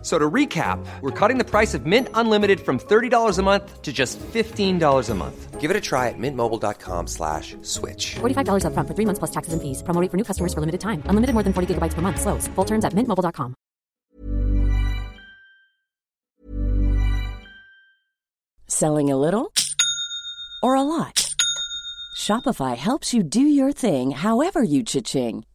F- So to recap, we're cutting the price of Mint Unlimited from $30 a month to just $15 a month. Give it a try at mintmobile.com slash switch. $45 upfront for three months plus taxes and fees. Promo rate for new customers for limited time. Unlimited more than 40 gigabytes per month. Slows. Full terms at mintmobile.com. Selling a little or a lot? Shopify helps you do your thing however you cha-ching.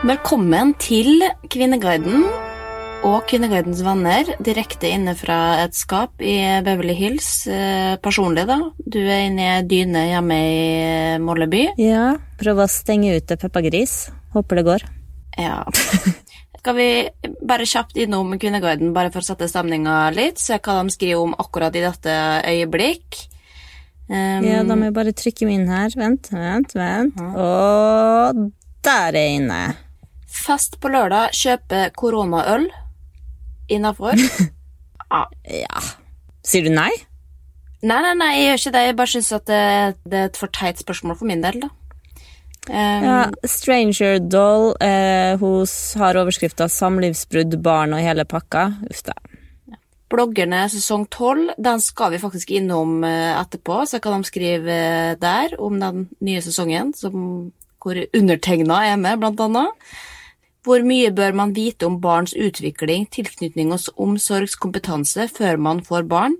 Velkommen til Kvinneguiden og Kvinneguidens venner, direkte inne fra et skap i Beverly Hills. Eh, Personlig, da. Du er inne i ei dyne hjemme i Molleby. Ja, Prøver å stenge ute Peppa Gris. Håper det går. Ja. Skal vi bare kjapt innom Kvinneguiden, bare for å sette stemninga litt? Se hva de skriver om akkurat i dette øyeblikk. Um, Ja, da må jeg bare trykke meg inn her. Vent, vent, vent. Og der er jeg inne. Fest på lørdag, kjøpe koronaøl innafor. Ja. Sier du nei? Nei, nei, nei, jeg gjør ikke det. Jeg bare syns at det, det er et for teit spørsmål for min del, da. Um, Ja, Stranger Doll. Eh, hun har overskrifta 'Samlivsbrudd, barn og hele pakka'. Uff da. Bloggerne sesong 12, den skal vi faktisk innom eh, etterpå, så kan de skriver eh, der om den nye sesongen, som, hvor undertegna er med, blant annet. Hvor mye bør man vite om barns utvikling, tilknytning og omsorgskompetanse før man får barn?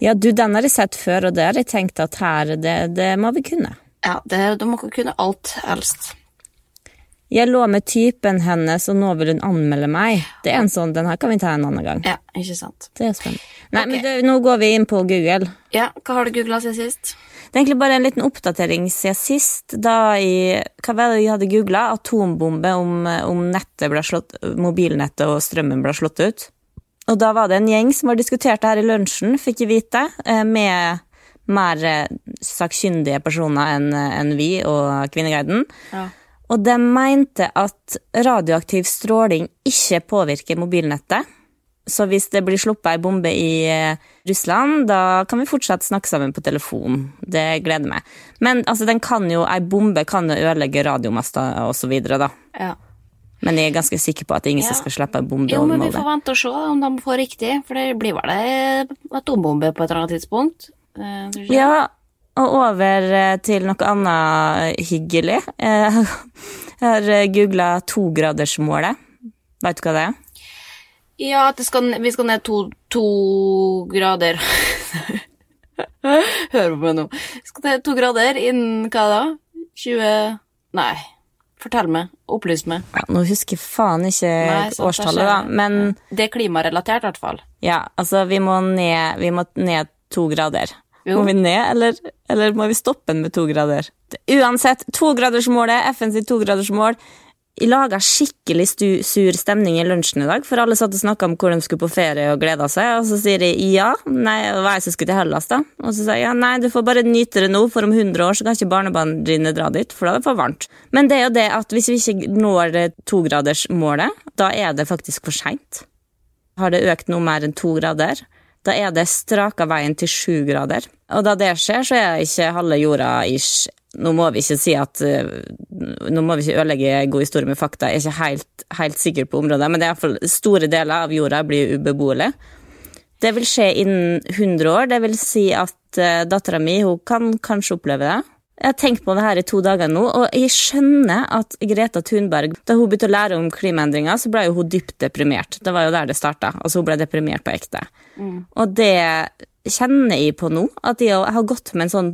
Ja, du, den har jeg sett før, og det har jeg tenkt at her, det, det må vi kunne. Ja, det, de må kunne alt, helst. Jeg lå med typen hennes, og nå vil hun anmelde meg. Det er en sånn, Den her kan vi ta en annen gang. Ja, ikke sant. Det er spennende. Nei, okay. men det, nå går vi inn på Google. Ja, hva har du googla siden sist? Det er egentlig bare en liten oppdatering siden sist, da i Hva var det vi hadde googla? Atombombe om, om nettet ble slått, mobilnettet og strømmen ble slått ut. Og da var det en gjeng som har diskutert det her i lunsjen, fikk jeg vite, eh, med mer eh, sakkyndige personer enn enn vi og Kvinneguiden. Ja. Og de mente at radioaktiv stråling ikke påvirker mobilnettet. Så hvis det blir sluppet ei bombe i eh, Russland, da kan vi fortsatt snakke sammen på telefon. Det gleder meg. Men altså, den kan jo, ei bombe kan jo ødelegge radiomaster og så videre, da. Ja. Men jeg er ganske sikker på at ingen Ja. skal slippe ei bombe Jo, men vi får vente og se om de får riktig, for det blir vel ei atombombe på et eller annet tidspunkt. Eh? Ja, og over eh, til noe annet hyggelig. Eh, Jeg har googla togradersmålet. Veit du hva det er? Ja, at det skal, vi skal ned to, to grader Hør på meg nå. Vi skal ned to grader innen hva da? 20 Nei. Fortell meg. Opplys meg. Ja, nå husker jeg faen ikke Nei, sant, årstallet, da, men Det er klimarelatert, i hvert fall. ja, altså, vi må ned, vi må ned to grader. Jo. Må vi ned, eller, eller må vi stoppe den med to grader? Uansett, togradersmålet, FNs togradersmål. Jeg laga skikkelig stu, sur stemning i lunsjen i dag, for alle satt og snakka om hvor de skulle på ferie og gleda seg, og så sier de ja, nei, hva er det som skulle til Hellas, da. Og så sier jeg ja, nei, du får bare nyte det nå, for om 100 år så kan ikke barnebarna dine dra dit, for da er det for varmt. Men det er jo det at hvis vi ikke når togradersmålet, da er det faktisk for seint. Har det økt noe mer enn to grader, da er det straka veien til sju grader. Og da det skjer, så er ikke halve jorda ish Nå må vi ikke si at eh, Nå må vi ikke ødelegge god historie med fakta, jeg er ikke helt, helt sikker på området, men det er iallfall store deler av jorda blir ubeboelig. Det vil skje innen 100 år, det vil si at uh, dattera mi hun kan kanskje oppleve det. Jeg har tenkt på det her i to dager nå, og jeg skjønner at Greta Thunberg Da hun begynte å lære om klimaendringer, så ble jo hun dypt deprimert. Det var jo der det starta. Altså, hun ble deprimert på ekte. Og det kjenner jeg på nå, at jeg har gått med en sånn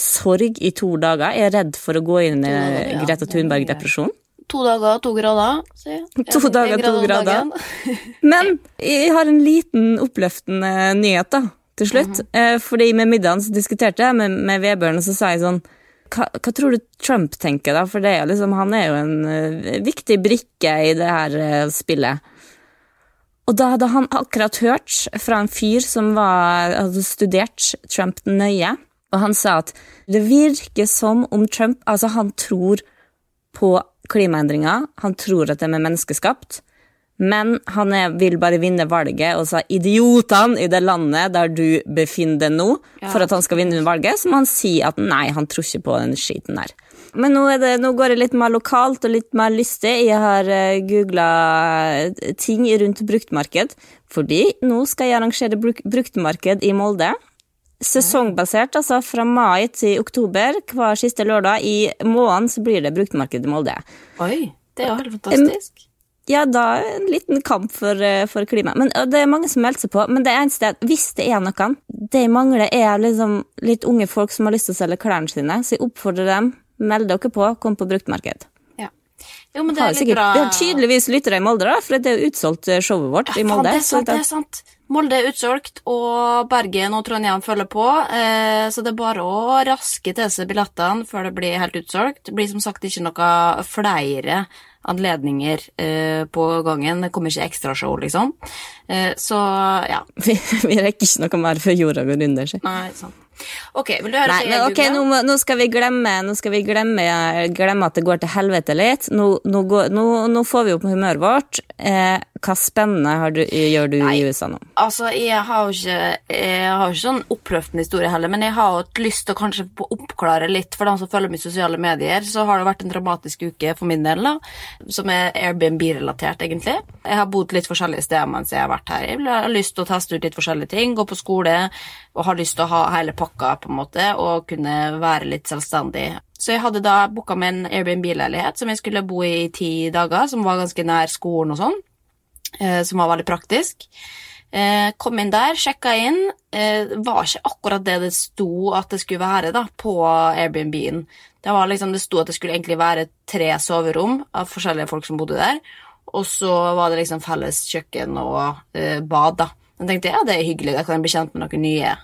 sorg i to dager. Jeg er redd for å gå inn i ja. Greta Thunberg-depresjon. To dager, to grader. Si. To dager, to grader. Men jeg har en liten oppløftende nyhet, da, til slutt. Eh, Fordi med middagen så diskuterte jeg med, med Vebjørn, og så sa jeg sånn hva, hva tror du Trump tenker, da? For det er liksom, han er jo en eh, viktig brikke i det her eh, spillet. Og da hadde han akkurat hørt fra en fyr som var, hadde studert Trump nøye, og han sa at det virker som om Trump Altså, han tror på klimaendringer, han tror at de er menneskeskapt, men han er, vil bare vinne valget, og sa idiotene i det landet der du befinner deg nå, for at han skal vinne valget, så må han si at nei, han tror ikke på den skiten der. Men nå, det, nå går det litt mer lokalt og litt mer lystig. Jeg har uh, googla ting rundt bruktmarked, fordi nå skal jeg arrangere bruk bruktmarked i Molde. Sesongbasert, altså fra mai til oktober. Hver siste lørdag i måneden så blir det bruktmarked i Molde. Oi, det er jo helt fantastisk. Ja, da en liten kamp for, eh, for klimaet. Men det er mange som melder seg på. Men det eneste er at hvis det er noen Det mangler, er liksom litt unge folk som har lyst til å selge klærne sine. Så jeg oppfordrer dem. Meld dere på, kom på bruktmarked. Ja. Jo, men det er litt bra. Vi har tydeligvis lyttere i Molde, da, for det er jo utsolgt eh, showet vårt i Molde. det er sant, det er sant. Molde er utsolgt, og Bergen og Trondheim følger på, eh, så det er bare å raske til seg billettene før det blir helt utsolgt. Det blir som sagt ikke noe flere anledninger eh, på gangen. Det kommer ikke ekstrashow, liksom. Eh, så ja. vi, vi rekker ikke noe mer før jorda går under. Så. Nei, sant. Ok, vil du høre Nei, men okay, ok, nå, nå skal vi glemme Nå skal vi glemme, glemme at det går til helvete litt. Nå, nå, går, nå får vi opp humøret vårt. Eh, hva spennende du, gjør du Nei. i USA nå? Altså, jeg har jo ikke, ikke sånn oppløftende historie heller, men jeg har jo hatt lyst til å kanskje oppklare litt for dem som følger med i sosiale medier. Så har det vært en dramatisk uke for min del, da, som er Airbnb-relatert, egentlig. Jeg har bodd litt forskjellige steder mens jeg har vært her. Jeg har lyst til å teste ut litt forskjellige ting, gå på skole, og har lyst til å ha hele pakka, på en måte, og kunne være litt selvstendig. Så jeg hadde da booka meg en Airbnb-leilighet som jeg skulle bo i i ti dager, som var ganske nær skolen og sånn som var veldig praktisk. Eh, kom inn der, sjekka inn. Eh, var ikke akkurat det det sto at det skulle være da, på Airbnb-en. Det liksom, det sto at det skulle egentlig være tre soverom av forskjellige folk som bodde der. Og så var det liksom felles kjøkken og eh, bad. da. Jeg tenkte ja, det er hyggelig, da kan jeg bli kjent med noen nye.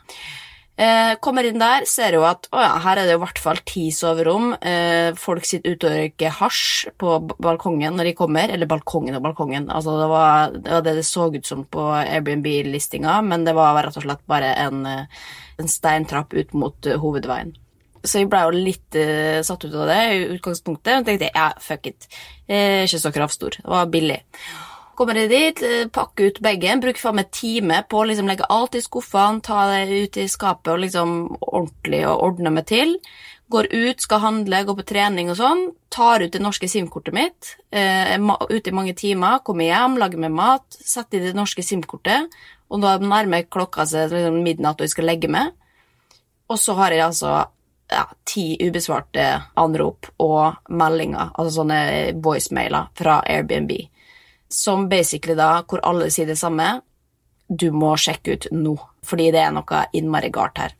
Eh, kommer inn der, ser jo at å ja, her er det i hvert fall ti soverom. Eh, folk sitter ute og røyker hasj på balkongen når de kommer. Eller balkongen og balkongen. Altså, det, var, det var det det så ut som på Airbnb-listinga, men det var rett og slett bare en, eh, en steintrapp ut mot eh, hovedveien. Så jeg ble jo litt uh, satt ut av det i utgangspunktet. Og tenkte ja, fuck it. Eh, ikke så kravstor. Det var billig. Kommer jeg dit, eh, pakker ut bagen, bruker faen meg time på å liksom legge alt i skuffene, ta det ut i skapet og liksom ordentlig og ordne meg til. Går ut, skal handle, går på trening og sånn. Tar ut det norske SIM-kortet mitt. Eh, er ute i mange timer, kommer hjem, lager meg mat, setter i det norske SIM-kortet. Og da nærmer klokka seg liksom midnatt og jeg skal legge meg. Og så har jeg altså ja, ti ubesvarte anrop og meldinger, altså sånne voicemailer fra Airbnb, som basically da, hvor alle sier det samme, du må sjekke ut nå, fordi det er noe innmari galt her.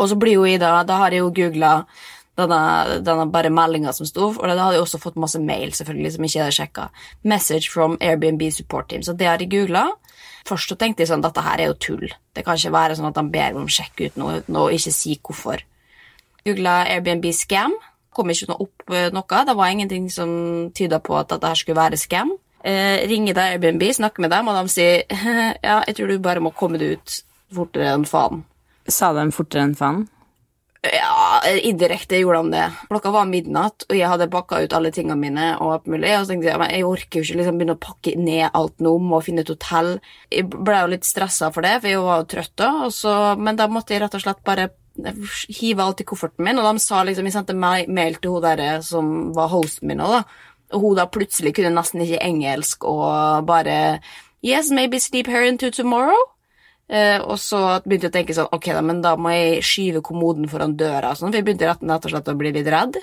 Og så blir jo jeg da, har jeg jo googlet denne, denne bare meldinga som sto, og da hadde jeg også fått masse mail, selvfølgelig, som ikke hadde sjekka. Message from Airbnb support team. Så det har jeg googla. Først så tenkte jeg sånn dette her er jo tull. Det kan ikke være sånn at de ber om å sjekke ut noe og ikke si hvorfor. Googla Airbnb scam. Kom ikke noe opp eh, noe. Det var ingenting som tyda på at dette her skulle være scam. Eh, ringer deg Airbnb, snakker med dem, og de sier ja, jeg tror du bare må komme deg ut fortere enn faen. Sa de fortere enn faen? Ja, indirekte gjorde de det. Klokka var midnatt, og jeg hadde pakka ut alle tingene mine. Og alt mulig, og så tenkte jeg jeg orker jo ikke liksom begynne å pakke ned alt nå, må finne et hotell. Jeg ble jo litt stressa for det, for jeg var jo trøtt da. Så, men da måtte jeg rett og slett bare hive alt i kofferten min, og de sa liksom Jeg sendte mail til hun der som var hosten min òg, da. Og hun da plutselig kunne nesten ikke engelsk og bare Yes, maybe sleep her into tomorrow. Uh, og så begynte jeg å tenke sånn, ok da, men da må jeg skyve kommoden foran døra, sånn, for jeg begynte rett og slett å bli litt redd.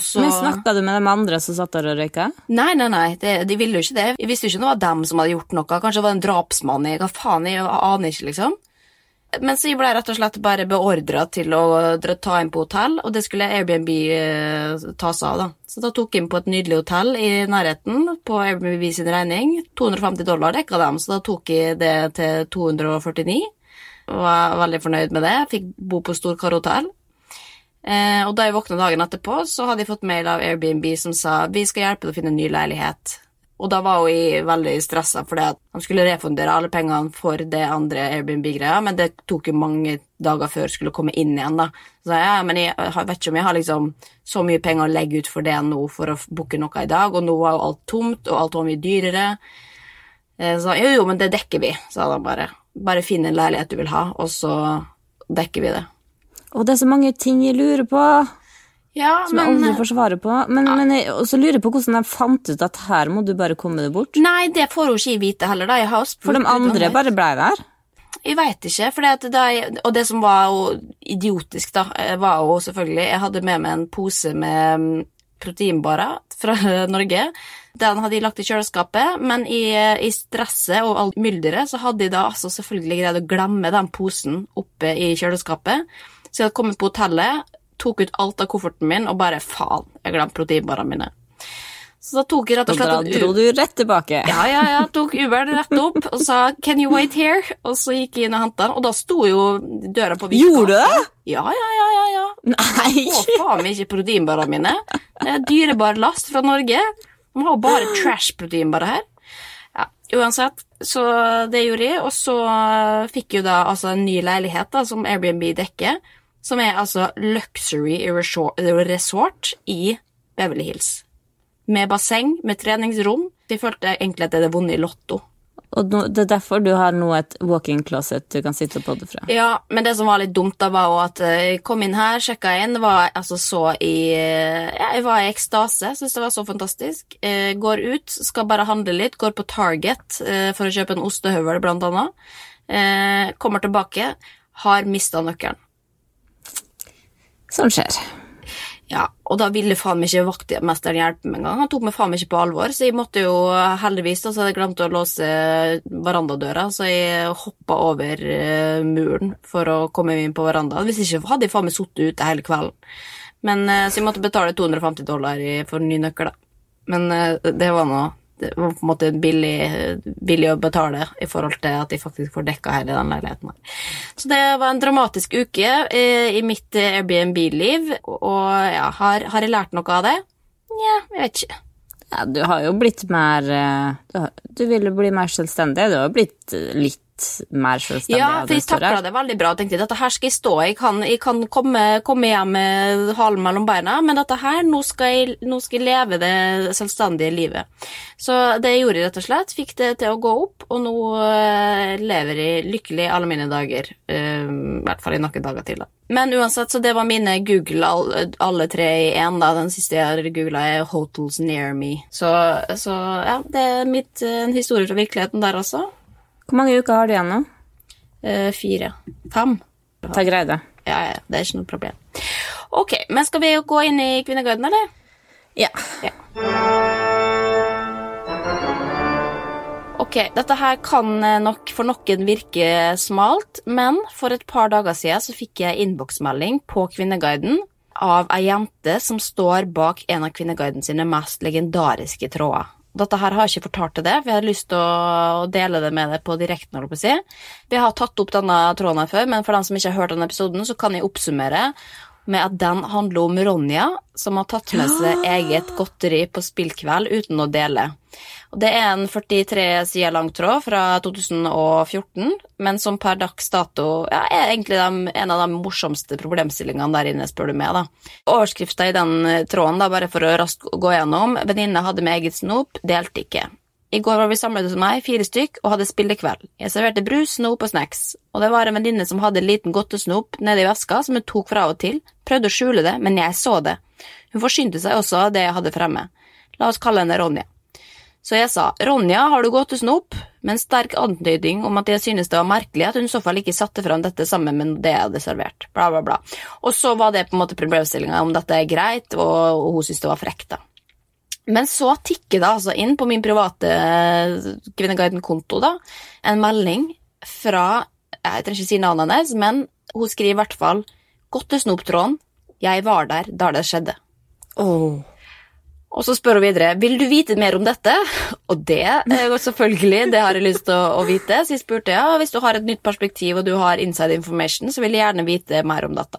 Så... Men snakka du med de andre som satt der og røyka? Nei, nei, nei, det, de ville jo ikke det. Jeg visste jo ikke det var dem som hadde gjort noe. Kanskje det var en drapsmann i Hva faen, jeg aner ikke, liksom. Men så jeg ble rett og slett bare beordra til å ta inn på hotell, og det skulle Airbnb eh, ta seg av, da. Så da tok jeg inn på et nydelig hotell i nærheten på Airbnb sin regning. 250 dollar dekka dem, så da tok jeg det til 249. Og var veldig fornøyd med det. Fikk bo på Storkar hotell. Eh, og da jeg våkna dagen etterpå, så hadde jeg fått mail av Airbnb som sa vi skal hjelpe deg å finne en ny leilighet. Og da var hun veldig stressa fordi de skulle refundere alle pengene for det andre Airbnb-greia, men det tok jo mange dager før skulle komme inn igjen, da. Så sa jeg ja, men jeg vet ikke om jeg har liksom så mye penger å legge ut for det nå for å booke noe i dag, og nå var jo alt tomt, og alt var mye dyrere. Så jo, jo, men det dekker vi, sa de bare. Bare finn en leilighet du vil ha, og så dekker vi det. Og det er så mange ting jeg lurer på, Ja, som jeg aldri får svaret på. Men, men jeg også lurer på hvordan de fant ut at her må du bare komme deg bort. Nei, det får hun ikke vite heller, da. Jeg har spurt For de andre bare blei der. Jeg veit ikke, det og det som var idiotisk, da, eh, var jo selvfølgelig Jeg hadde med meg en pose med mm, proteinbarer fra Norge. Den hadde jeg lagt i kjøleskapet, men i, i stresset og alt mylderet så hadde jeg da altså selvfølgelig greid å glemme den posen oppe i kjøleskapet. Så jeg hadde kommet på hotellet, tok ut alt av kofferten min og bare faen, jeg glemte proteinbarene mine. Så da tok jeg rett og slett da dro du rett tilbake. ja, ja, ja. Tok Uberen rett opp og sa 'Can you wait here?' Og så gikk jeg inn og henta den, og da sto jo døra på vidt Gjorde du det? Ja, ja, ja, ja. ja. Nei! Å, faen meg ikke proteinbarene mine. Det er dyrebar last fra Norge. De har jo bare trash-proteinbarer her. Ja, uansett, så det gjorde jeg, og så fikk jeg da altså en ny leilighet da, som Airbnb dekker, som er altså luxury resort, i Beverly Hills. Med basseng, med treningsrom. De følte egentlig at det hadde vunnet i Lotto. Og det er derfor du har nå et walk-in closet du kan sitte og podde fra. Ja, men det som var litt dumt, da, var jo at eh, jeg kom inn her, sjekka inn, var altså så i Ja, jeg var i ekstase, syntes det var så fantastisk. Eh, går ut, skal bare handle litt, går på Target eh, for å kjøpe en ostehøvel, blant annet. Eh, kommer tilbake, har mista nøkkelen. Sånn skjer. Ja, og da ville faen meg ikke vaktmesteren hjelpe meg engang. Han tok meg faen meg ikke på alvor, så jeg måtte jo heldigvis da, så jeg glemt å låse verandadøra, så jeg hoppa over eh, muren for å komme inn på verandaen. Hvis ikke hadde jeg faen meg sittet ute hele kvelden. Men, eh, så jeg måtte betale 250 dollar for ny nøkkel, da. Men eh, det var nå det var på en måte billig, billig å betale i forhold til at de faktisk får dekka hele den leiligheten. Så det var en dramatisk uke eh, i mitt eh, Airbnb-liv, og ja, har, har jeg lært noe av det? Nja, jeg vet ikke. Ja, du har jo blitt mer eh, Du, du ville jo bli mer selvstendig. Du har blitt eh, litt mer selvstendig. Ja, for jeg takla det veldig bra og tenkte dette her skal jeg stå i. Jeg kan, jeg kan komme, komme hjem med halen mellom beina, men dette her, nå skal, jeg, nå skal jeg leve det selvstendige livet. Så det gjorde jeg rett og slett. Fikk det til å gå opp, og nå eh, lever jeg lykkelig alle mine dager. eh, I hvert fall i noen dager til, da. Men uansett, så det var mine Google, alle, alle tre i én, da. Den siste jeg googla, er 'Hotels Near Me'. Så, så ja, det er mitt, eh, en historie fra virkeligheten der også. Hvor mange uker har du igjen nå? Uh, fire. Fem. Ta greie det. Ja, ja, det er ikke noe problem. Ok, men skal vi gå inn i Kvinneguiden, eller? Ja. Ok, dette her kan eh, nok for noen virke smalt, men for et par dager siden så fikk jeg innboksmelding på Kvinneguiden av ei jente som står bak en av Kvinneguiden sine mest legendariske tråder. Dette her har jeg ikke fortalt til det, for jeg hadde lyst til å dele det med deg på direkten. Vi har tatt opp denne tråden her før, men for dem som ikke har hørt denne episoden, så kan jeg oppsummere med at den handler om Ronja, som har tatt med seg eget godteri på spillkveld uten å dele. Og Det er en 43 sider lang tråd fra 2014, men som per dags dato ja, er egentlig de, en av de morsomste problemstillingene der inne, spør du meg. da. Overskrifta i den tråden, da, bare for å raskt gå gjennom, venninne hadde med eget snop, delte ikke. I går var vi samlet hos meg, fire stykk, og hadde spillekveld. Jeg serverte brus, snop og snacks, og det var en venninne som hadde en liten godtesnop i veska som hun tok fra og til, prøvde å skjule det, men jeg så det. Hun forsynte seg også av det jeg hadde fremme. La oss kalle henne Ronja. Så jeg sa, Ronja, har du godtesnop? Med en sterk antydning om at jeg synes det var merkelig at hun i så fall ikke satte fram dette sammen med det jeg hadde servert. Bla, bla, bla. Og så var det på en måte problemstillinga om dette er greit, og, hun syntes det var frekt, da. Men så tikker det altså inn på min private Kvinneguiden-konto da, en melding fra Jeg trenger ikke si navnet hennes, men hun skriver i hvert fall Godtesnoptråden. Jeg var der da det skjedde. Og så spør hun videre vil du vite mer om dette. Og det er selvfølgelig, det har jeg lyst til å, å vite. Så jeg spurte ja, hvis du har et nytt perspektiv og du har inside information, så vil jeg gjerne vite mer om dette.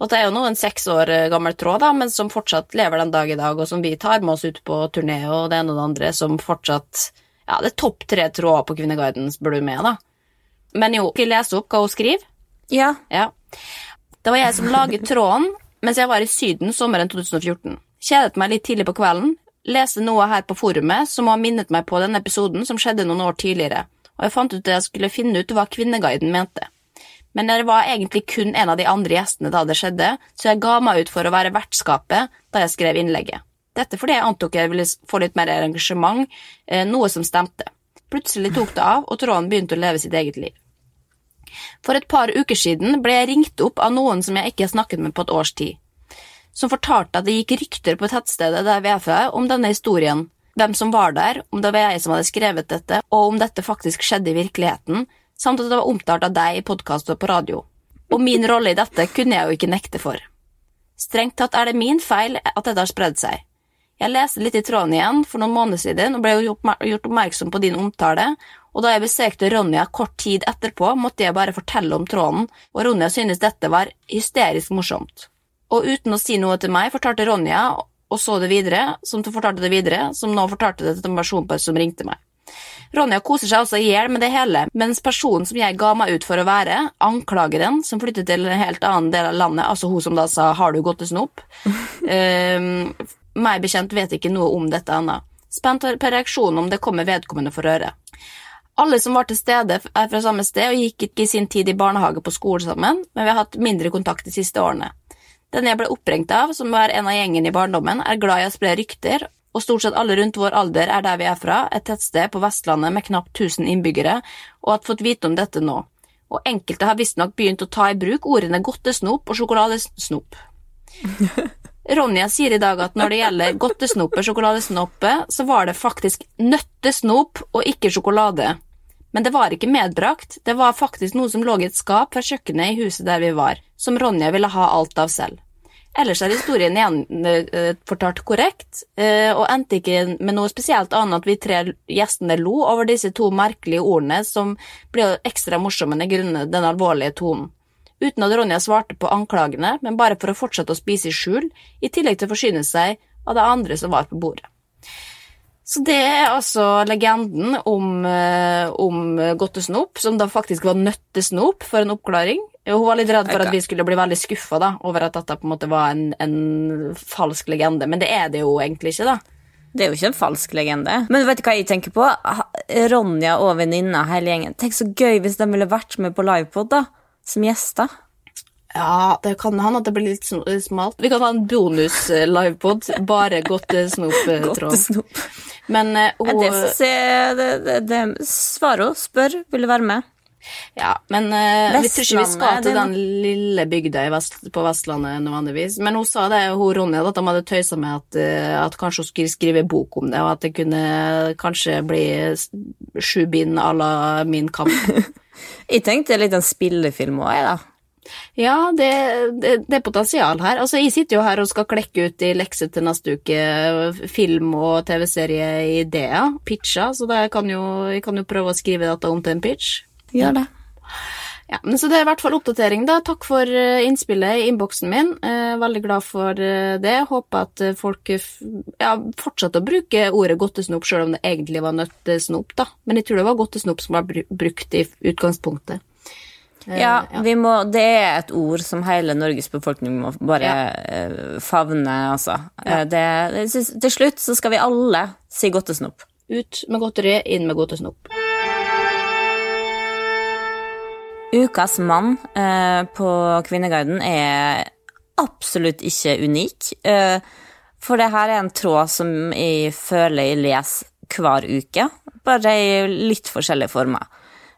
Og det er jo nå en seks år gammel tråd, da, men som fortsatt lever den dag i dag, og som vi tar med oss ut på turné og det ene og det andre, som fortsatt Ja, det er topp tre tråder på Kvinneguiden, spør du med, da. Men jo, skal jeg lese opp hva hun skriver? Ja. Ja. Det var jeg som laget tråden mens jeg var i Syden sommeren 2014. Kjedet meg litt tidlig på kvelden, leste noe her på forumet som har minnet meg på den episoden som skjedde noen år tidligere, og jeg fant ut at jeg skulle finne ut hva Kvinneguiden mente. Men jeg var egentlig kun en av de andre gjestene da det skjedde, så jeg ga meg ut for å være vertskapet da jeg skrev innlegget. Dette fordi jeg antok jeg ville få litt mer engasjement, eh, noe som stemte. Plutselig tok det av, og tråden begynte å leve sitt eget liv. For et par uker siden ble jeg ringt opp av noen som jeg ikke har snakket med på et års tid, som fortalte at det gikk rykter på tettstedet der er fra om denne historien, hvem som var der, om det var jeg som hadde skrevet dette, og om dette faktisk skjedde i virkeligheten, samt at det var omtalt av deg i podkast og på radio. Og min rolle i dette kunne jeg jo ikke nekte for. Strengt tatt er det min feil at dette har spredd seg. Jeg leste litt i tråden igjen for noen måneder siden og ble gjort oppmerksom på din omtale, og da jeg besøkte Ronja kort tid etterpå, måtte jeg bare fortelle om tråden, og Ronja syntes dette var hysterisk morsomt. Og uten å si noe til meg, fortalte Ronja, og så det videre, som fortalte det videre, som nå fortalte det til en person som ringte meg. Ronja koser seg også i hjel med det hele, mens personen som jeg ga meg ut for å være, anklageren som flyttet til en helt annen del av landet, altså hun som da sa 'har du gått til snop', um, meg bekjent vet ikke noe om dette ennå. Spent på reaksjonen om det kommer vedkommende for øre. Alle som var til stede, er fra samme sted og gikk ikke i sin tid i barnehage på skole sammen, men vi har hatt mindre kontakt de siste årene. Den jeg ble oppringt av, som var en av gjengen i barndommen, er glad i å spre rykter, og stort sett alle rundt vår alder er der vi er fra, et tettsted på Vestlandet med knapt 1000 innbyggere, og har fått vite om dette nå. Og enkelte har visstnok begynt å ta i bruk ordene godtesnop og sjokoladesnop. Ronja sier i dag at når det gjelder godtesnopet, sjokoladesnopet, så var det faktisk nøttesnop og ikke sjokolade. Men det var ikke medbrakt, det var faktisk noe som lå i et skap fra kjøkkenet i huset der vi var, som Ronja ville ha alt av selv. Ellers er historien igjen eh, fortalt korrekt, eh, og endte ikke med noe spesielt annet at vi tre gjestene lo over disse to merkelige ordene som ble ekstra morsomme grunnet den alvorlige tonen. Uten at Ronja svarte på anklagene, men bare for å fortsette å spise i skjul, i tillegg til å forsyne seg av det andre som var på bordet. Så det er altså legenden om, eh, om godtesnop, som da faktisk var nøttesnop, for en oppklaring. Hun var litt redd for at vi skulle bli veldig skuffa over at dette på en måte var en, en falsk legende, men det er det jo egentlig ikke, da. Det er jo ikke en falsk legende. Men vet du hva jeg tenker på? Ronja og venninna, hele gjengen. Tenk så gøy hvis de ville vært med på livepod, da. Som gjester. Ja, det kan hende at det blir litt smalt. Vi kan ha en bonus-livepod, bare godtesnop-tråd. Godtesnop. Men hun Det se det, det, det. Svaro spør, vil du være med? Ja, men uh, vi tror ikke vi skal til den lille bygda i vest, på Vestlandet nødvendigvis. Men hun sa det, hun Ronja, at de hadde tøysa med at, at kanskje hun skulle skrive bok om det, og at det kunne kanskje bli sju bind à la Min kamp. Jeg tenkte litt en spillefilm òg, jeg, da. Ja, det, det, det er potensial her. Altså, Jeg sitter jo her og skal klekke ut i lekser til neste uke film- og TV-serieideer, pitcher, så da kan jo, jeg kan jo prøve å skrive dette om til en pitch. Gjør det. Ja, men Så det er i hvert fall oppdatering. da. Takk for eh, innspillet i innboksen min. Eh, veldig glad for eh, det. Håper at folk ja, fortsetter å bruke ordet godtesnop, sjøl om det egentlig var nøttesnop. da. Men jeg tror det var godtesnop som var brukt i utgangspunktet. Eh, Ja, vi må, det er et ord som hele Norges befolkning må bare Ja. eh, favne, altså. Ja. Det, det, til slutt så skal vi alle si godtesnop. Ut med godteri, inn med godtesnop. Ukas mann eh, på Kvinneguiden er absolutt ikke unik. Eh, for det her er en tråd som jeg føler jeg leser hver uke, bare i litt forskjellige former.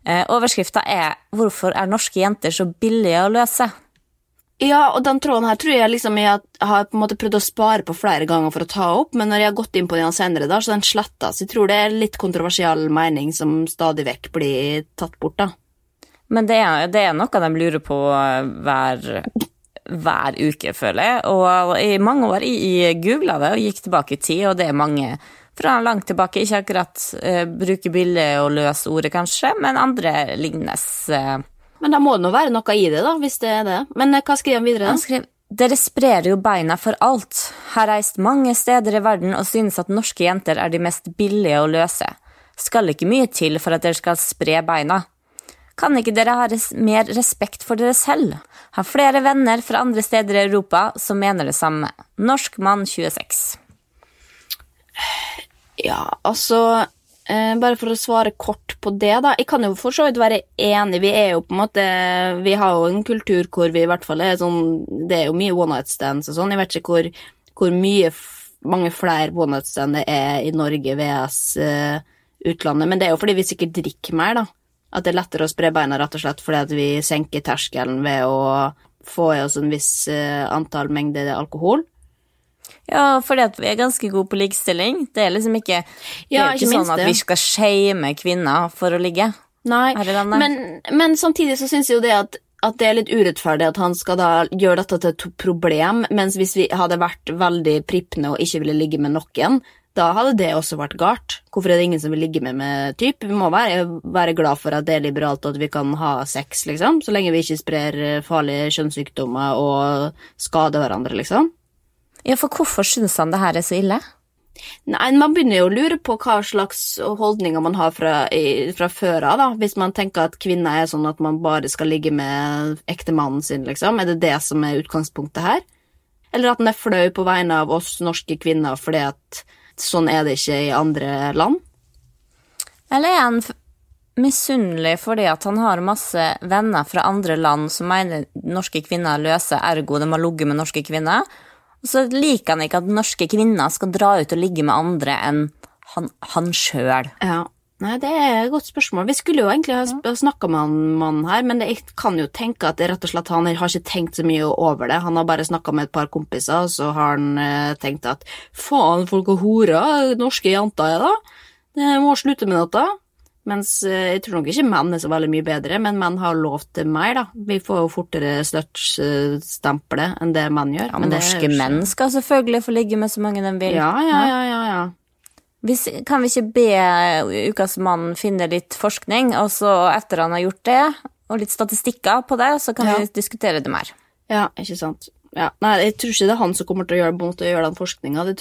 Eh, Overskrifta er 'Hvorfor er norske jenter så billige å løse'? Ja, og den tråden her tror jeg liksom jeg har på en måte prøvd å spare på flere ganger for å ta opp, men når jeg har gått inn på den senere, da, så den sletta. Så jeg tror det er litt kontroversiell mening som stadig vekk blir tatt bort, da. Men det er, det er noe de lurer på hver, hver uke, føler jeg. Og i mange år jeg googla det og gikk tilbake i tid, og det er mange fra langt tilbake. Ikke akkurat uh, bruke billig og løse ordet, kanskje, men andre lignes. eh. Men da må det nå være noe i det, da, hvis det er det. Men eh, hva skriver han videre? Han skriver dere sprer jo beina for alt. Har reist mange steder i verden og synes at norske jenter er de mest billige å løse. Skal ikke mye til for at dere skal spre beina. Kan ikke dere ha res mer respekt for dere selv? Har flere venner fra andre steder i Europa som mener det samme. Norsk mann 26. Ja, altså eh, Bare for å svare kort på det, da. Jeg kan jo for så vidt være enig. Vi er jo på en måte Vi har jo en kultur hvor vi i hvert fall er sånn Det er jo mye one night stands og sånn. Jeg vet ikke hvor, hvor mye mange flere one night stands det er i Norge VS eh, utlandet, men det er jo fordi vi sikkert drikker mer, da. At det er lettere å spre beina, rett og slett fordi at vi senker terskelen ved å få i oss en viss eh, antall mengde alkohol. Ja, fordi at vi er ganske gode på likestilling. Det er liksom ikke Ja, er ikke, ikke sånn at vi skal shame kvinner for å ligge. Nei, men, men samtidig så syns jeg jo det at, at det er litt urettferdig at han skal da gjøre dette til et problem, mens hvis vi hadde vært veldig prippende og ikke ville ligge med noen, da hadde det også vært galt. Hvorfor er det ingen som vil ligge med med typ? Vi må være, være glad for at det er liberalt og at vi kan ha sex, liksom, så lenge vi ikke sprer eh, farlige kjønnssykdommer og skader hverandre, liksom. Ja, for hvorfor syns han det her er så ille? Nei, man begynner jo å lure på hva slags holdninger man har fra, fra før av, da. Hvis man tenker at kvinner er sånn at man bare skal ligge med ektemannen sin, liksom. Er det det som er utgangspunktet her? Eller at den er flau på vegne av oss norske kvinner fordi at sånn er det ikke i andre land? Eller er han misunnelig fordi at han har masse venner fra andre land som mener norske kvinner løser, ergo de har ligget med norske kvinner? Og så liker han ikke at norske kvinner skal dra ut og ligge med andre enn han, han sjøl. Ja. Nei, det er et godt spørsmål. Vi skulle jo egentlig ha snakka med han mannen her, men jeg kan jo tenke at rett og slett han har ikke tenkt så mye over det. Han har bare snakka med et par kompiser, og så har han eh, tenkt at faen, folk er horer, norske jenter er da. Det må slutte med dette. Mens eh, jeg tror nok ikke menn er så veldig mye bedre, men menn har lov til mer, da. Vi får jo fortere sluts-stempelet enn det menn gjør. Ja, men er norske ikke- menn skal selvfølgelig få ligge med så mange de vil. Ja, ja, ja, ja. ja. Hvis, kan vi ikke be Ukas mann finne litt forskning, og så etter han har gjort det, og litt statistikker på det, så kan Ja. vi diskutere det mer. Ja, ikke sant. Ja, nei, jeg tror ikke det er han som kommer til å gjøre, måte, gjøre den forskninga. Det